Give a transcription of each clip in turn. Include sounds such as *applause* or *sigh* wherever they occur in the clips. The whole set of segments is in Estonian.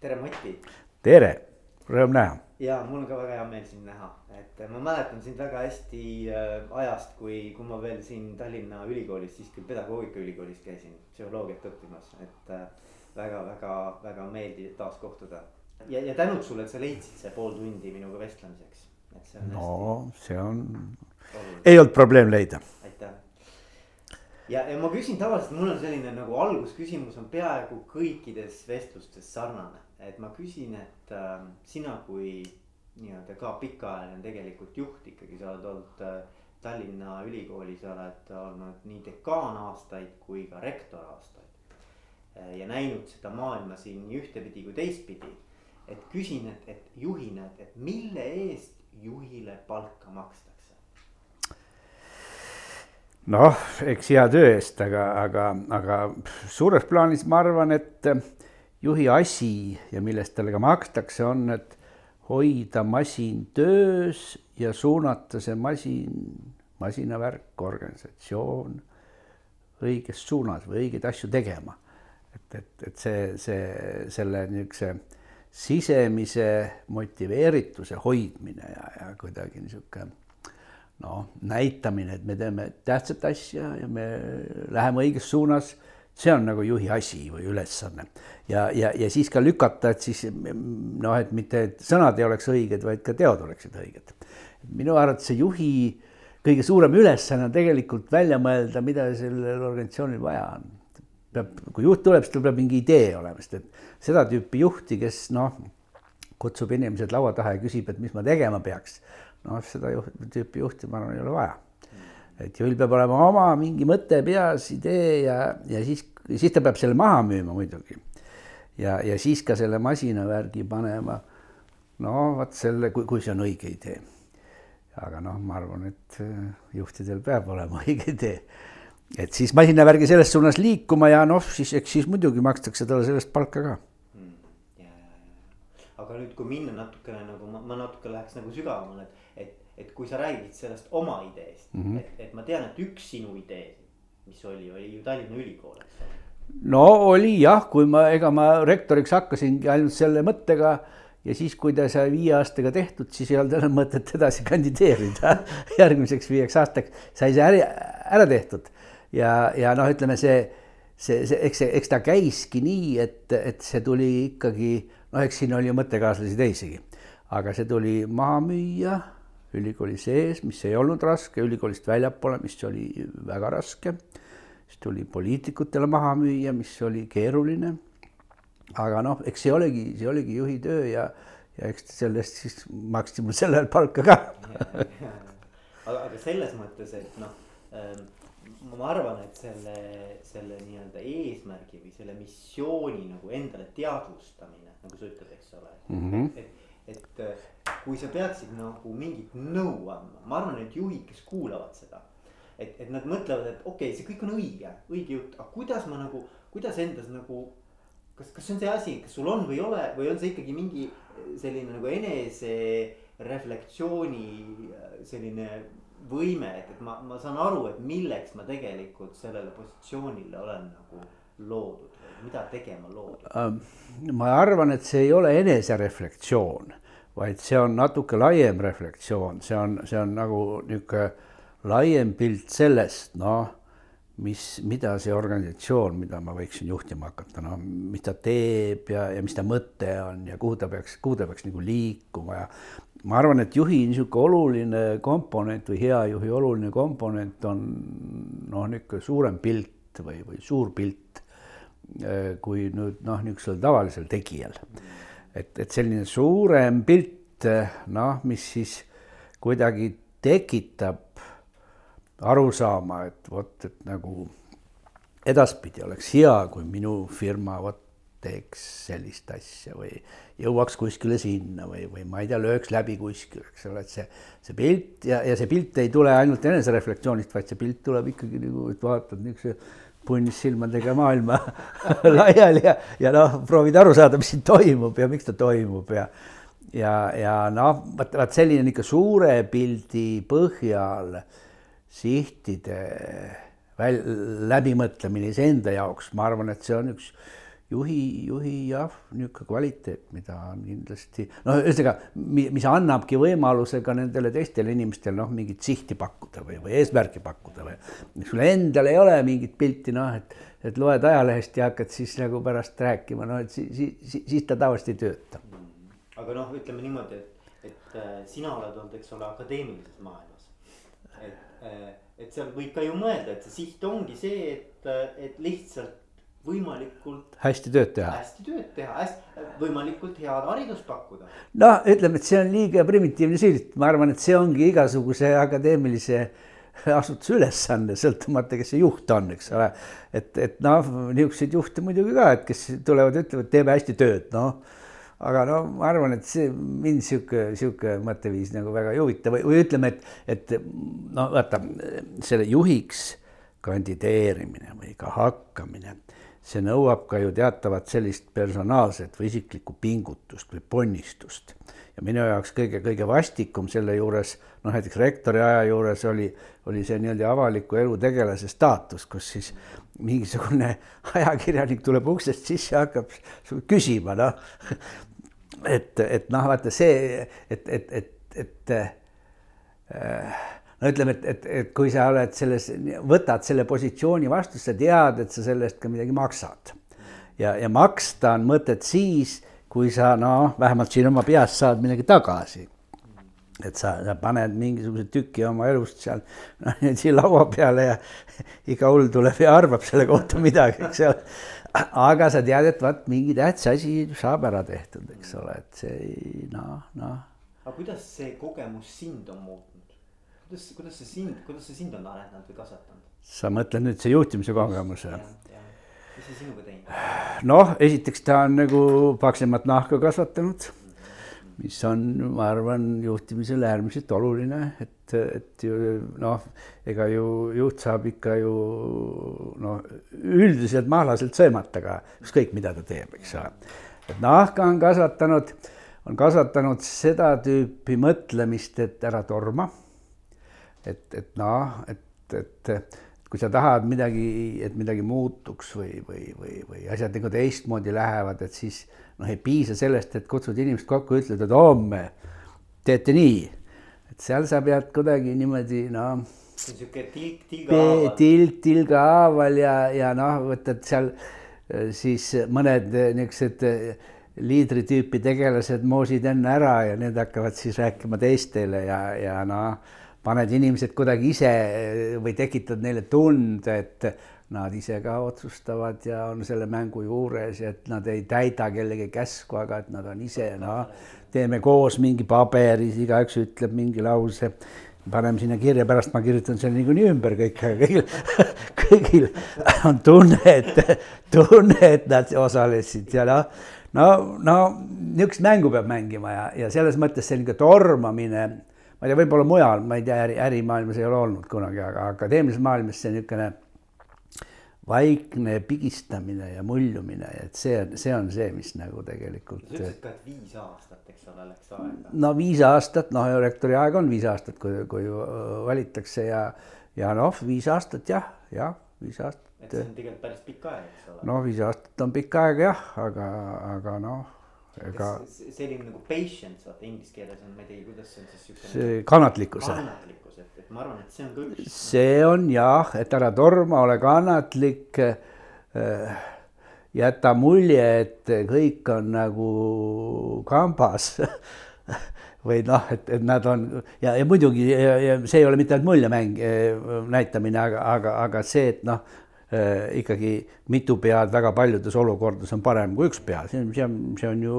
tere, Mati. tere, rõõm näha. ja mul on ka väga hea meel sind näha, et ma mäletan sind väga hästi äh, ajast, kui, kui ma veel siin Tallinna Ülikoolis, siiski pedagoogikaülikoolis käisin psühholoogiat õppimas, et äh, väga-väga-väga meeldiv taas kohtuda. ja, ja tänud sulle, et sa leidsid see pool tundi minuga vestlemiseks, et see on. no see on, ei olnud probleem leida. aitäh ja, ja ma küsin tavaliselt, mul on selline nagu algusküsimus on peaaegu kõikides vestlustes sarnane et ma küsin, et äh, sina kui nii-öelda ka pikaajaline tegelikult juht ikkagi, sa oled olnud äh, Tallinna Ülikoolis, oled olnud nii dekaan aastaid kui ka rektor aastaid äh,. ja näinud seda maailma siin nii ühtepidi kui teistpidi. et küsin, et, et juhina, et, et mille eest juhile palka makstakse? noh, eks hea töö eest, aga, aga, aga suures plaanis ma arvan, et juhi asi ja millest talle ka makstakse, on, et hoida masin töös ja suunata see masin, masinavärk, organisatsioon õiges suunas või õigeid asju tegema. et, et, et see, see, selle niisuguse sisemise motiveerituse hoidmine ja, ja kuidagi niisugune noh, näitamine, et me teeme tähtsat asja ja me läheme õiges suunas see on nagu juhi asi või ülesanne ja, ja, ja siis ka lükata, et siis noh, et mitte et sõnad ei oleks õiged, vaid ka teod oleksid õiged. minu arvates see juhi kõige suurem ülesanne on tegelikult välja mõelda, mida sellel organisatsioonil vaja on. peab, kui juht tuleb, siis tal peab mingi idee olema, sest et seda tüüpi juhti, kes noh, kutsub inimesed laua taha ja küsib, et mis ma tegema peaks. noh, seda juht, tüüpi juhti, ma arvan, ei ole vaja et juhil peab olema oma mingi mõte peas, idee ja, ja siis, siis ta peab selle maha müüma muidugi. ja, ja siis ka selle masinavärgi panema. no vot selle, kui, kui see on õige idee. aga noh, ma arvan, et äh, juhtidel peab olema *laughs* õige idee. et siis masinavärgi selles suunas liikuma ja noh, siis eks siis muidugi makstakse talle sellest palka ka mm,. aga nüüd, kui minna natukene nagu ma, ma natuke läheks nagu sügavamale, et et kui sa räägid sellest oma ideest mm, -hmm. et, et ma tean, et üks sinu idee, mis oli, oli ju Tallinna Ülikool, eks ole. no oli jah, kui ma, ega ma rektoriks hakkasingi ainult selle mõttega ja siis, kui ta sai viie aastaga tehtud, siis ei olnud enam mõtet edasi kandideerida *laughs* järgmiseks viieks aastaks sai see ära, ära tehtud. ja, ja noh, ütleme see, see, see, eks see, eks ta käiski nii, et, et see tuli ikkagi, noh, eks siin oli ju mõttekaaslasi teisigi, aga see tuli maha müüa ülikooli sees, mis ei olnud raske, ülikoolist väljapoole, mis oli väga raske. siis tuli poliitikutele maha müüa, mis oli keeruline. aga noh, eks see oligi, see oligi juhi töö ja, ja eks sellest siis maksti mul sel ajal palka ka *laughs* aga, aga selles mõttes, et noh ähm, ma arvan, et selle, selle nii-öelda eesmärgi või selle missiooni nagu endale teadvustamine, nagu sa ütled, eks ole mm. -hmm. et, et kui sa peaksid nagu mingit nõu andma, ma arvan, et juhid, kes kuulavad seda. et, et nad mõtlevad, et okei okay,, see kõik on õige, õige jutt, aga kuidas ma nagu, kuidas endas nagu. kas, kas see on see asi, kas sul on või ei ole või on see ikkagi mingi selline nagu enesereflektsiooni selline võime, et, et ma, ma saan aru, et milleks ma tegelikult sellele positsioonile olen nagu loodud, mida tegema loodud? ma arvan, et see ei ole enesereflektsioon vaid see on natuke laiem reflektsioon, see on, see on nagu niisugune laiem pilt sellest, noh, mis, mida see organisatsioon, mida ma võiksin juhtima hakata, no mis ta teeb ja, ja mis ta mõte on ja kuhu ta peaks, kuhu ta peaks nagu liikuma ja ma arvan, et juhi niisugune oluline komponent või hea juhi oluline komponent on noh, niisugune suurem pilt või, või suur pilt kui nüüd noh, niisugusel tavalisel tegijal. Et, et selline suurem pilt, noh, mis siis kuidagi tekitab arusaama, et vot, et nagu edaspidi oleks hea, kui minu firma vot teeks sellist asja või jõuaks kuskile sinna või, või ma ei tea, lööks läbi kuskil, eks ole, et see, see pilt ja, ja see pilt ei tule ainult enesereflektsioonist, vaid see pilt tuleb ikkagi nagu, et vaatad niisuguse punnis silmadega maailma *laughs* laiali ja, ja noh, proovid aru saada, mis siin toimub ja miks ta toimub ja ja, ja noh, vot, vot selline ikka suure pildi põhjal sihtide väl-, läbimõtlemine iseenda jaoks, ma arvan, et see on üks, juhi, juhi jah, niisugune kvaliteet, mida on kindlasti noh, ühesõnaga, mis annabki võimaluse ka nendele teistele inimestele noh, mingit sihti pakkuda või, või eesmärki pakkuda või. sul endal ei ole mingit pilti noh, et, et loed ajalehest ja hakkad siis nagu pärast rääkima, noh et siis, siis, siis ta tavaliselt ei tööta. aga noh, ütleme niimoodi, et, et äh, sina oled olnud, eks ole, akadeemilises maailmas. et, äh, et seal võib ka ju mõelda, et see siht ongi see, et, et lihtsalt võimalikult. hästi tööd teha. hästi tööd teha, hästi, võimalikult head haridust pakkuda. noh, ütleme, et see on liiga primitiivne silt, ma arvan, et see ongi igasuguse akadeemilise asutuse ülesanne, sõltumata, kes see juht on, eks ole. et, et noh, niisuguseid juhte muidugi ka, et kes tulevad, ütlevad, teeme hästi tööd, noh. aga no ma arvan, et see mind sihuke, sihuke mõtteviis nagu väga ei huvita või, või ütleme, et, et no vaata selle juhiks kandideerimine või ka hakkamine see nõuab ka ju teatavat sellist personaalset või isiklikku pingutust või ponnistust. ja minu jaoks kõige-kõige vastikum selle juures, noh näiteks rektori aja juures oli, oli see nii-öelda avaliku elu tegelase staatus, kus siis mingisugune *laughs* ajakirjanik tuleb uksest sisse hakkab küsima, noh. et, et noh, vaata see, et, et, et, et äh, no ütleme, et, et, et kui sa oled selles, võtad selle positsiooni vastu, sa tead, et sa selle eest ka midagi maksad. ja, ja maksta on mõtet siis, kui sa noh, vähemalt siin oma peas saad midagi tagasi. et sa, sa paned mingisuguse tüki oma elust seal noh, *laughs* niimoodi laua peale ja *laughs* iga hull tuleb ja arvab selle kohta midagi, eks ole. aga sa tead, et vaat mingi tähtis asi saab ära tehtud, eks ole, et see noh, noh. aga kuidas see kogemus sind on muutnud? Kuidas, kuidas see sind, kuidas see sind on arendanud või kasvatanud? sa mõtled nüüd see juhtimise kogemus või? mis see sinuga teinud? noh, esiteks ta on nagu paksemat nahka kasvatanud, mis on, ma arvan, juhtimisel äärmiselt oluline, et, et ju noh, ega ju juht saab ikka ju noh, üldiselt mahlaselt söömata ka ükskõik, mida ta teeb, eks ole. et nahka on kasvatanud, on kasvatanud seda tüüpi mõtlemist, et ära torma et, et noh, et, et, et kui sa tahad midagi, et midagi muutuks või, või, või, või asjad nagu teistmoodi lähevad, et siis noh, ei piisa sellest, et kutsud inimesed kokku, ütled, et homme teete nii. et seal sa pead kuidagi niimoodi noh. sihuke tilk tilga haaval. tilk tilga haaval ja, ja noh, võtad seal eh, siis mõned eh, niisugused eh, liidritüüpi tegelased moosid enne ära ja need hakkavad siis rääkima teistele ja, ja noh paned inimesed kuidagi ise või tekitad neile tunde, et nad ise ka otsustavad ja on selle mängu juures et nad ei täida kellegi käsku, aga et nad on ise noh, teeme koos mingi paberi, igaüks ütleb mingi lause paneme sinna kirja, pärast ma kirjutan selle niikuinii ümber kõik, aga kõigil, *laughs* kõigil on tunne, et, tunne, et nad osalesid ja noh, no, no niisugust mängu peab mängima ja, ja selles mõttes selline tormamine ma ei tea, võib-olla mujal, ma ei tea, äri, ärimaailmas ei ole olnud kunagi, aga akadeemilises maailmas see niisugune vaikne pigistamine ja muljumine, et see on, see on see, mis nagu tegelikult. sa ütlesid ka, et viis aastat, eks ole, läks aega. no viis aastat, noh, rektori aeg on viis aastat, kui, kui valitakse ja, ja noh, viis aastat jah, jah, viis aastat. et see on tegelikult päris pikk aeg, eks ole. no viis aastat on pikk aeg jah, aga, aga noh ega. selline nagu patience, vaata inglise keeles on, ma ei tea, kuidas see on siis siukene. see kannatlikkus. kannatlikkus, et, et ma arvan, et see on ka üks. see on jah, et ära torma, ole kannatlik jäta mulje, et kõik on nagu kambas *laughs* või noh, et, et nad on ja, ja muidugi ja, ja see ei ole mitte ainult muljemäng näitamine, aga, aga, aga see, et noh, ikkagi mitu pead väga paljudes olukordades on parem kui üks pea, see on, see on, see on ju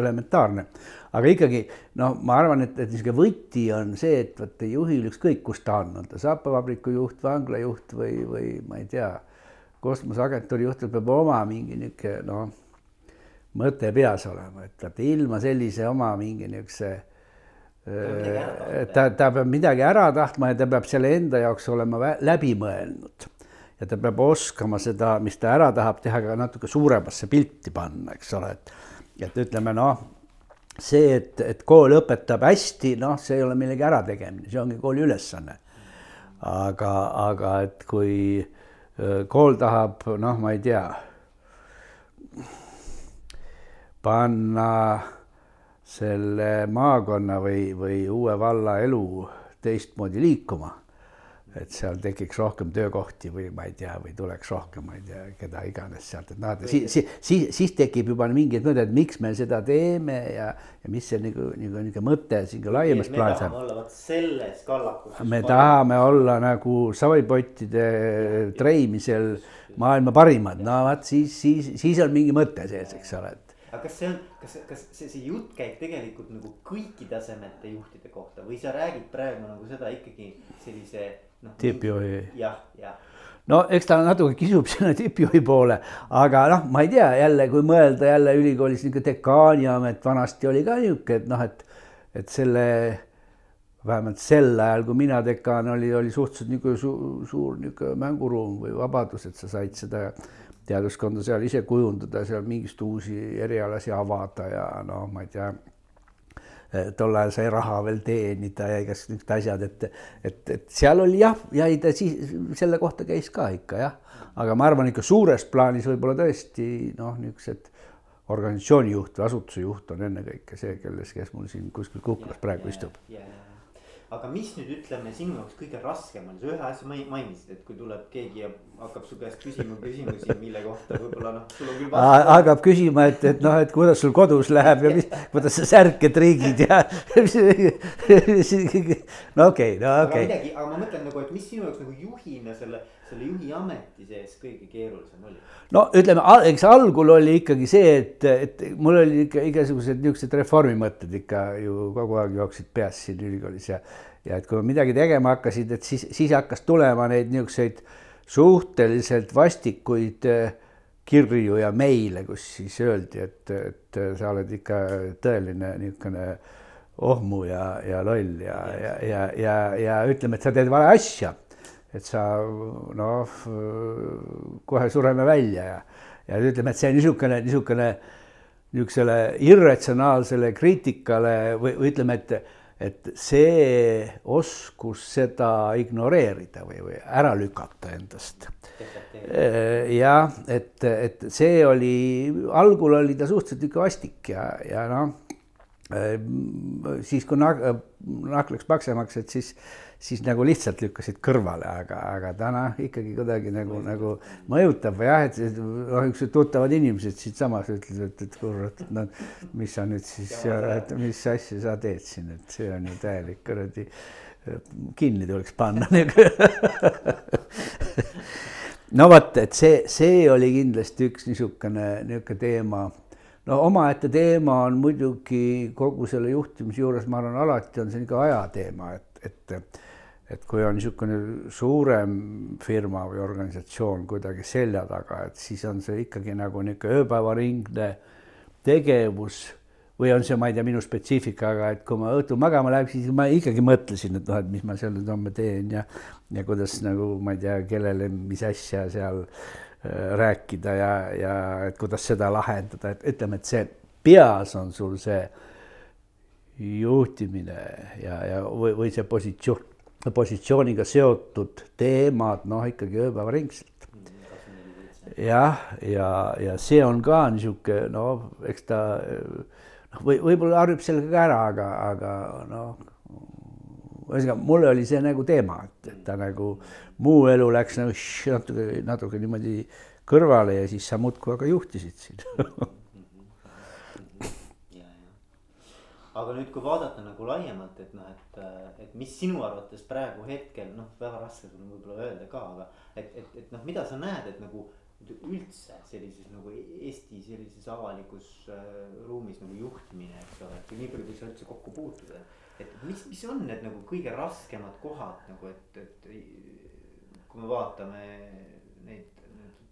elementaarne. aga ikkagi noh, ma arvan, et, et niisugune võti on see, et vot juhil ükskõik, kus ta on, on ta saapavabriku juht, vanglajuht või, või ma ei tea, kosmoseagentuuri juht, tal peab oma mingi niisugune noh, mõte peas olema, et vaata ilma sellise oma mingi niisuguse äh, ta, ta peab midagi ära tahtma ja ta peab selle enda jaoks olema läbi mõelnud ja ta peab oskama seda, mis ta ära tahab teha, ka natuke suuremasse pilti panna, eks ole, et, et ütleme noh, see, et, et kool õpetab hästi, noh, see ei ole millegi ärategemine, see ongi kooli ülesanne. aga, aga et kui kool tahab, noh, ma ei tea, panna selle maakonna või, või uue valla elu teistmoodi liikuma et seal tekiks rohkem töökohti või ma ei tea, või tuleks rohkem, ma ei tea, keda iganes sealt, et noh, siis, siis, siis, siis tekib juba mingid mõtted, et miks me seda teeme ja, ja mis see nagu, nagu niisugune mõte siin laiemas plaanis on. olla vot selles kallakus. me tahame olla nagu savipottide treimisel maailma parimad, no vot siis, siis, siis on mingi mõte sees, eks ole, et aga kas see on, kas, kas see, see jutt käib tegelikult nagu kõigi tasemete juhtide kohta või sa räägid praegu nagu seda ikkagi sellise. Tippjuhi. jah, jah no eks ta natuke kisub *laughs* sinna tippjuhi poole, aga noh, ma ei tea jälle, kui mõelda jälle ülikoolis niisugune dekaani amet vanasti oli ka niisugune, et noh, et, et selle vähemalt sel ajal, kui mina dekaan oli, oli suhteliselt niisugune suur, suur niisugune mänguruum või vabadus, et sa said seda teaduskonda seal ise kujundada, seal mingist uusi erialasi avada ja noh, ma ei tea tol ajal sai raha veel teenida ja igasugused asjad, et, et, et seal oli jah, ja ei ta siis selle kohta käis ka ikka jah, aga ma arvan ikka suures plaanis võib-olla tõesti noh, niisugused organisatsiooni juht või asutuse juht on ennekõike see, kelles, kes mul siin kuskil kuklas praegu istub. aga mis nüüd ütleme sinu jaoks kõige raskem on, sa ühe asja mainisid, et kui tuleb keegi ja hakkab su käest küsima küsimusi, mille kohta võib-olla noh, sul on küll vastus. hakkab küsima, et, et noh, et kuidas sul kodus läheb ja mis, kuidas sa särke triigid ja no okei okay,, no okei okay.. aga ma mõtlen nagu, et mis sinu jaoks nagu juhina selle, selle juhi ameti sees kõige keerulisem oli? no ütleme, eks algul oli ikkagi see, et, et mul oli ikka igasugused niisugused reformimõtted ikka ju kogu aeg jooksid peas siin ülikoolis ja ja et kui midagi tegema hakkasid, et siis, siis hakkas tulema neid niisuguseid suhteliselt vastikuid äh, kirju ja meile, kus siis öeldi, et, et sa oled ikka tõeline niisugune ohmu ja, ja loll ja, ja, ja, ja, ja ütleme, et sa teed vale asja. et sa noh, kohe sureme välja ja, ja ütleme, et see niisugune, niisugune niisugusele irratsionaalsele kriitikale või, või ütleme, et et see oskus seda ignoreerida või, või ära lükata endast. jah, et, et see oli, algul oli ta suhteliselt ikka vastik ja, ja noh, siis kui nahk, nahk läks paksemaks, et siis siis nagu lihtsalt lükkasid kõrvale, aga, aga täna ikkagi kuidagi nagu, nagu mõjutab jah, et noh, niisugused tuttavad inimesed siitsamas ütlesid, et, et kurat, no mis sa nüüd siis, et mis asja sa teed siin, et see on ju täielik kuradi, kinni tuleks panna *laughs* nagu. No vot, et see, see oli kindlasti üks niisugune, niisugune teema. No omaette teema on muidugi kogu selle juhtimise juures, ma arvan, alati on see ikka ajateema, et, et et kui on niisugune suurem firma või organisatsioon kuidagi selja taga, et siis on see ikkagi nagu niisugune ööpäevaringne tegevus või on see, ma ei tea, minu spetsiifika, aga et kui ma õhtul magama läheks, siis ma ikkagi mõtlesin, et noh, et mis ma seal nüüd homme teen ja ja kuidas nagu ma ei tea, kellele mis asja seal äh, rääkida ja, ja et kuidas seda lahendada, et ütleme, et see peas on sul see juhtimine ja, ja või, või see positsioon positsiooniga seotud teemad, noh ikkagi ööpäevaringselt. jah, ja, ja see on ka niisugune, no eks ta noh, või võib-olla harjub sellega ka ära, aga, aga noh, ühesõnaga mulle oli see nagu teema, et, ta nagu muu elu läks nagu natuke, natuke niimoodi kõrvale ja siis sa muudkui aga juhtisid siin *laughs* aga nüüd, kui vaadata nagu laiemalt, et noh, et, et mis sinu arvates praegu hetkel noh, väga raske sul võib-olla öelda ka, aga et, et, et noh, mida sa näed, et nagu üldse sellises nagu Eesti sellises avalikus äh, ruumis nagu juhtimine, eks ole, et nii palju, kui sa üldse kokku puutud, et mis, mis on need nagu kõige raskemad kohad nagu, et, et kui me vaatame neid,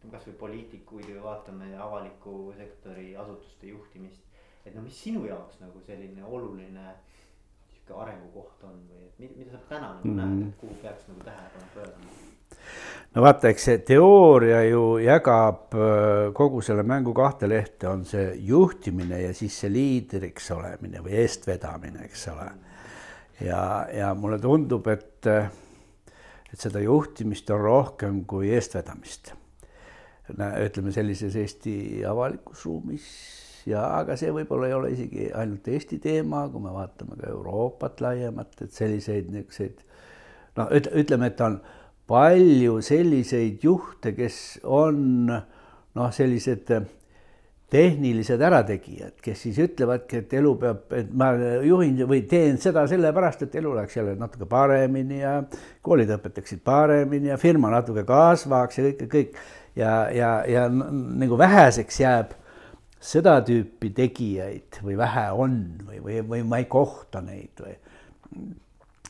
kasvõi poliitikuid või vaatame avaliku sektori asutuste juhtimist et no mis sinu jaoks nagu selline oluline sihuke arengukoht on või et mida sa täna nagu mm näed, et kuhu peaks nagu tähelepanu pöörama? no vaata, eks see teooria ju jagab kogu selle mängu kahte lehte, on see juhtimine ja siis see liidriks olemine või eestvedamine, eks ole. ja, ja mulle tundub, et, et seda juhtimist on rohkem kui eestvedamist ütleme sellises Eesti avalikus ruumis ja, aga see võib-olla ei ole isegi ainult Eesti teema, kui me vaatame ka Euroopat laiemalt, et selliseid niisuguseid noh, ütleme, et on palju selliseid juhte, kes on noh, sellised tehnilised ärategijad, kes siis ütlevadki, et elu peab, et ma juhin või teen seda sellepärast, et elu läheks jälle natuke paremini ja koolid õpetaksid paremini ja firma natuke kasvaks ja kõik, kõik. ja, ja, ja nagu väheseks jääb seda tüüpi tegijaid või vähe on või, või, või ma ei kohta neid või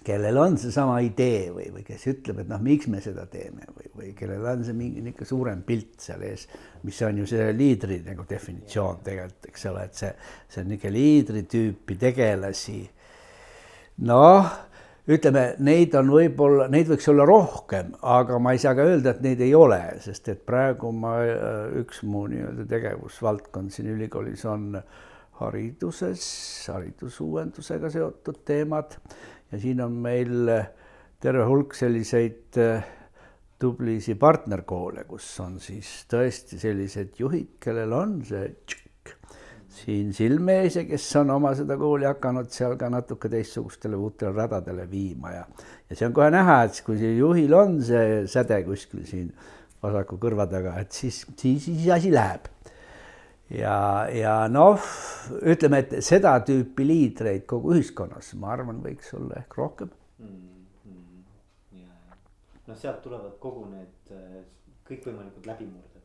kellel on seesama idee või, või kes ütleb, et noh, miks me seda teeme või, või kellel on see mingi niisugune suurem pilt seal ees, mis on ju see liidri nagu definitsioon tegelikult, eks ole, et see, see on niisugune liidri tüüpi tegelasi. noh, ütleme, neid on võib-olla, neid võiks olla rohkem, aga ma ei saa ka öelda, et neid ei ole, sest et praegu ma, üks mu nii-öelda tegevusvaldkond siin ülikoolis on hariduses, haridusuuendusega seotud teemad. Ja siin on meil eh, terve hulk selliseid eh, tublisi partnerkoole, kus on siis tõesti sellised juhid, kellel on see tšükk siin silme ees ja kes on oma seda kooli hakanud seal ka natuke teistsugustele uutele radadele viima ja, ja see on kohe näha, et kui juhil on see säde kuskil siin vasaku kõrva taga, et siis, siis, siis asi läheb ja, ja noh, ütleme, et seda tüüpi liidreid kogu ühiskonnas, ma arvan, võiks olla ehk rohkem mm. -hmm. noh, sealt tulevad kogu need äh, kõikvõimalikud läbimurded,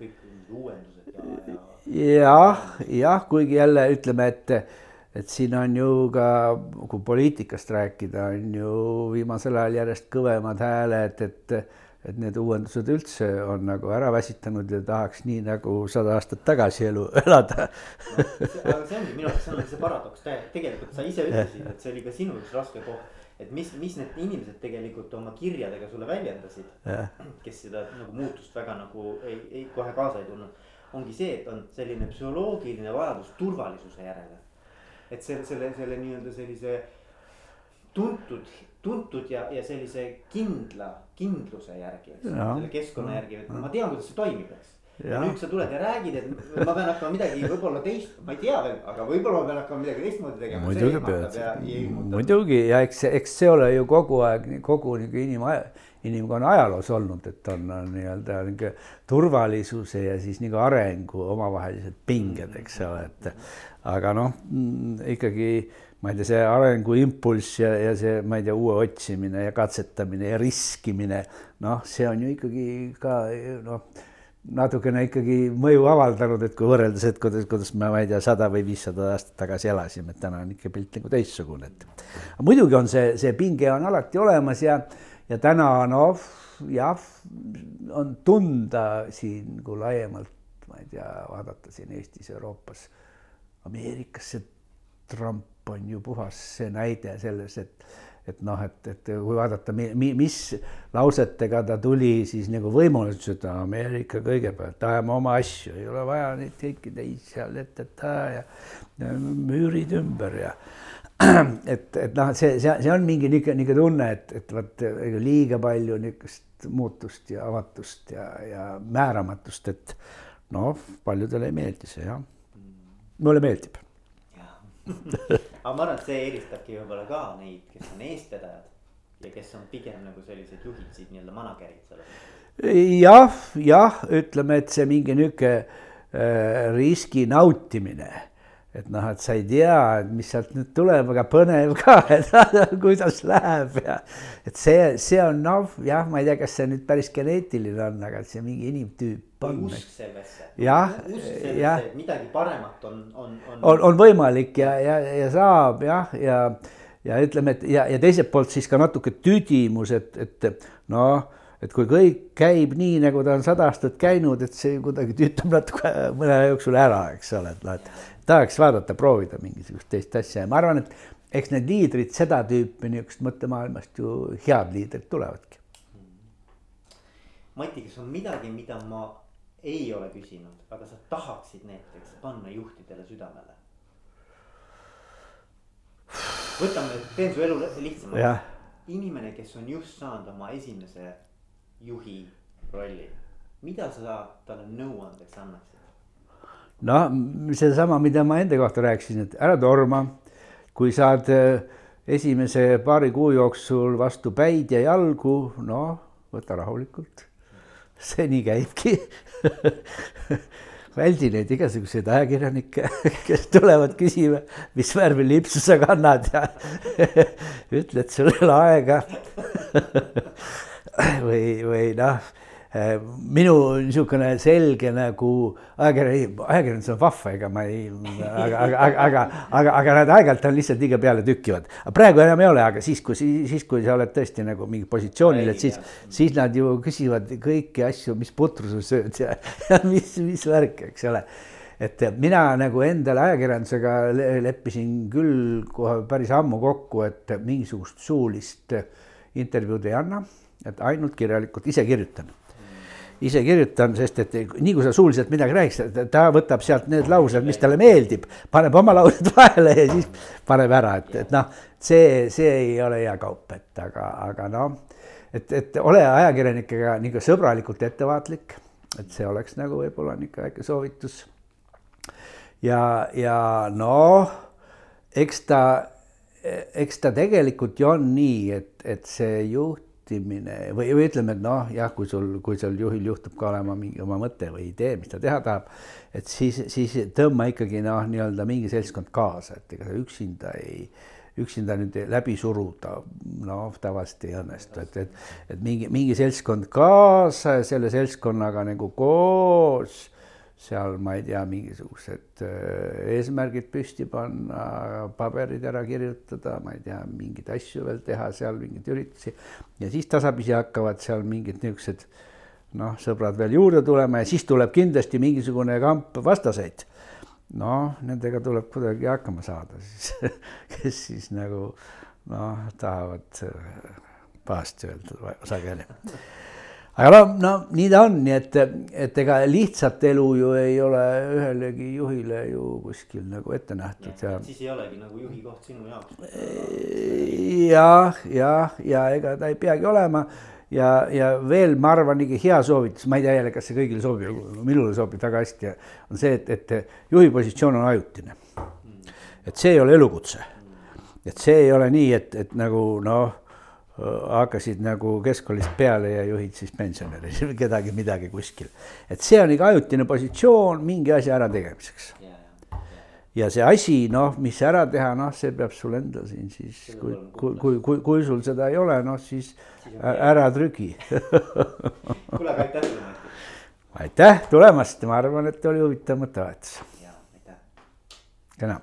kõik uuendused ja, ja. jah, jah, kuigi jälle ütleme, et, et siin on ju ka, kui poliitikast rääkida, on ju viimasel ajal järjest kõvemad hääled, et et need uuendused üldse on nagu ära väsitanud ja tahaks nii nagu sada aastat tagasi elu *laughs* elada no,. aga see ongi minu arust, see on see paradoks, tegelikult sa ise ütlesid, et see oli ka sinu üks raske koht. Et mis, mis need inimesed tegelikult oma kirjadega sulle väljendasid, kes seda nagu muutust väga nagu ei, ei kohe kaasa ei tulnud. ongi see, et on selline psühholoogiline vajadus turvalisuse järele. et selle, selle, selle nii-öelda sellise tuntud tuntud ja, ja sellise kindla, kindluse järgi, eks ole, selle keskkonna järgi, et ma tean, kuidas see toimib, eks. Ja nüüd sa tuled ja räägid, et ma pean hakkama midagi võib-olla teist, ma ei tea veel, aga võib-olla ma pean hakkama midagi teistmoodi tegema. muidugi pead, muidugi. Ja eks, eks see ole ju kogu aeg kogu nagu inim, inimkonna ajaloos olnud, et on, on nii-öelda niisugune turvalisuse ja siis nagu arengu omavahelised pinged, eks ole, et aga noh, ikkagi ma ei tea, see arenguimpulss ja, ja see, ma ei tea, uue otsimine ja katsetamine ja riskimine, noh, see on ju ikkagi ka noh, natukene ikkagi mõju avaldanud, et kui võrreldes, et kuidas, kuidas me, ma ei tea, sada või viissada aastat tagasi elasime, et täna on ikka pilt nagu teistsugune, et. muidugi on see, see pinge on alati olemas ja, ja täna noh, jah, on tunda siin, kui laiemalt, ma ei tea, vaadata siin Eestis, Euroopas, Ameerikas see Trump on ju puhas see näide selles, et et noh, et, et kui vaadata, mi-, mis lausetega ta tuli siis nagu võimule, ütles, et Ameerika kõigepealt, ajame oma asju, ei ole vaja neid kõiki teisi seal ette teha ja, ja müürid ümber ja *clears throat* et, et noh, see, see, see on mingi niisugune, niisugune tunne, et, et vot liiga palju niisugust muutust ja avatust ja, ja määramatust, et noh, paljudele ei meeldi see jah. mulle meeldib aga ma arvan, et see eelistabki võib-olla ka neid, kes on eestvedajad ja kes on pigem nagu sellised juhid, siis nii-öelda manager'id selles. jah, jah, ütleme, et see mingi niisugune äh, riski nautimine et noh, et sa ei tea, et mis sealt nüüd tuleb, aga põnev ka, *laughs* et kuidas läheb ja et see, see on noh, jah, ma ei tea, kas see nüüd päris geneetiline on, aga see mingi inimtüüp on. usk sellesse. jah, jah. midagi paremat on, on, on. on, on võimalik ja, ja, ja saab jah, ja, ja ütleme, et ja, ja teiselt poolt siis ka natuke tüdimus, et, et noh et kui kõik käib nii, nagu ta on sada aastat käinud, et see kuidagi tüütab natuke mõne aja jooksul ära, eks ole, et noh, et tahaks vaadata, proovida mingisugust teist asja ja ma arvan, et eks need liidrid seda tüüpi niisugust mõttemaailmast ju head liidrid tulevadki. Mati, kas on midagi, mida ma ei ole küsinud, aga sa tahaksid näiteks panna juhtidele südamele? võtame, teen su elu lihtsamaks. inimene, kes on just saanud oma esimese juhi rolli mida sa talle nõuandeks annaksid? noh, sedasama, mida ma enda kohta rääkisin, et ära torma, kui saad äh, esimese paari kuu jooksul vastu päid ja jalgu, noh, võta rahulikult. see nii käibki *laughs* väldi neid igasuguseid ajakirjanikke, *laughs* kes tulevad küsima, mis värvi lipsu sa kannad ja *laughs* ütle, et sul ei ole aega *clears throat* või, või noh minu niisugune selge nagu ajakirjandus, ajakirjandus on vahva, ega ma ei, aga, aga, aga, aga, aga nad aeg-ajalt on lihtsalt liiga peale tükkivad. praegu enam ei ole, aga siis, kui, siis, kui sa oled tõesti nagu mingi positsioonil, et siis, siis nad ju küsivad kõiki asju, mis putru sa sööd ja, ja mis, mis värk, eks ole. Et mina nagu endale ajakirjandusega leppisin küll kohe päris ammu kokku, et mingisugust suulist intervjuud ei anna, et ainult kirjalikult ise kirjutan ise kirjutan, sest et nii kui sa suuliselt midagi räägid, ta võtab sealt need laused, mis talle meeldib, paneb oma laused *laughs* vahele ja siis paneb ära, et, et noh, see, see ei ole hea kaup, et aga, aga noh, et, et ole ajakirjanikega niisugune sõbralikult ettevaatlik, et see oleks nagu võib-olla niisugune väike soovitus. ja, ja noh, eks ta, eks ta tegelikult ju on nii, et, et see juht juhtimine või, või ütleme, et noh, jah, kui sul, kui sul juhil juhtub ka olema mingi oma mõte või idee, mis ta teha tahab, et siis, siis tõmba ikkagi noh, nii-öelda mingi seltskond kaasa, et ega sa üksinda ei, üksinda nüüd läbi suruda, noh, tavaliselt ei õnnestu, et, et, et mingi, mingi seltskond kaasa ja selle seltskonnaga nagu koos seal ma ei tea, mingisugused äh, eesmärgid püsti panna, paberid ära kirjutada, ma ei tea, mingeid asju veel teha seal, mingeid üritusi. ja siis tasapisi hakkavad seal mingid niisugused noh, sõbrad veel juurde tulema ja siis tuleb kindlasti mingisugune kamp vastaseid. noh, nendega tuleb kuidagi hakkama saada siis *laughs* kes siis nagu noh, tahavad äh, pahasti öelda sageli aga no, no nii ta on, nii et, et ega lihtsat elu ju ei ole ühelegi juhile ju kuskil nagu ette nähtud ja, ja. siis ei olegi nagu juhi koht sinu jaoks. jah, jah, ja ega ta ei peagi olema ja, ja veel ma arvan, ikka hea soovitus, ma ei tea jälle, kas see kõigile sobib, minule sobib väga hästi, on see, et, et juhi positsioon on ajutine. et see ei ole elukutse. et see ei ole nii, et, et nagu noh hakkasid nagu keskkoolist peale ja juhid siis pensionäri, *laughs* kedagi midagi kuskil. et see on ikka ajutine positsioon mingi asja ärategemiseks. ja see asi, noh, mis ära teha, noh, see peab sul endal siin siis, kui, kui, kui, kui, kui sul seda ei ole, noh siis ära trügi. *laughs* Kuule, aga aitäh sulle, aitäh tulemast, ma arvan, et oli huvitav mõttevahetus. kena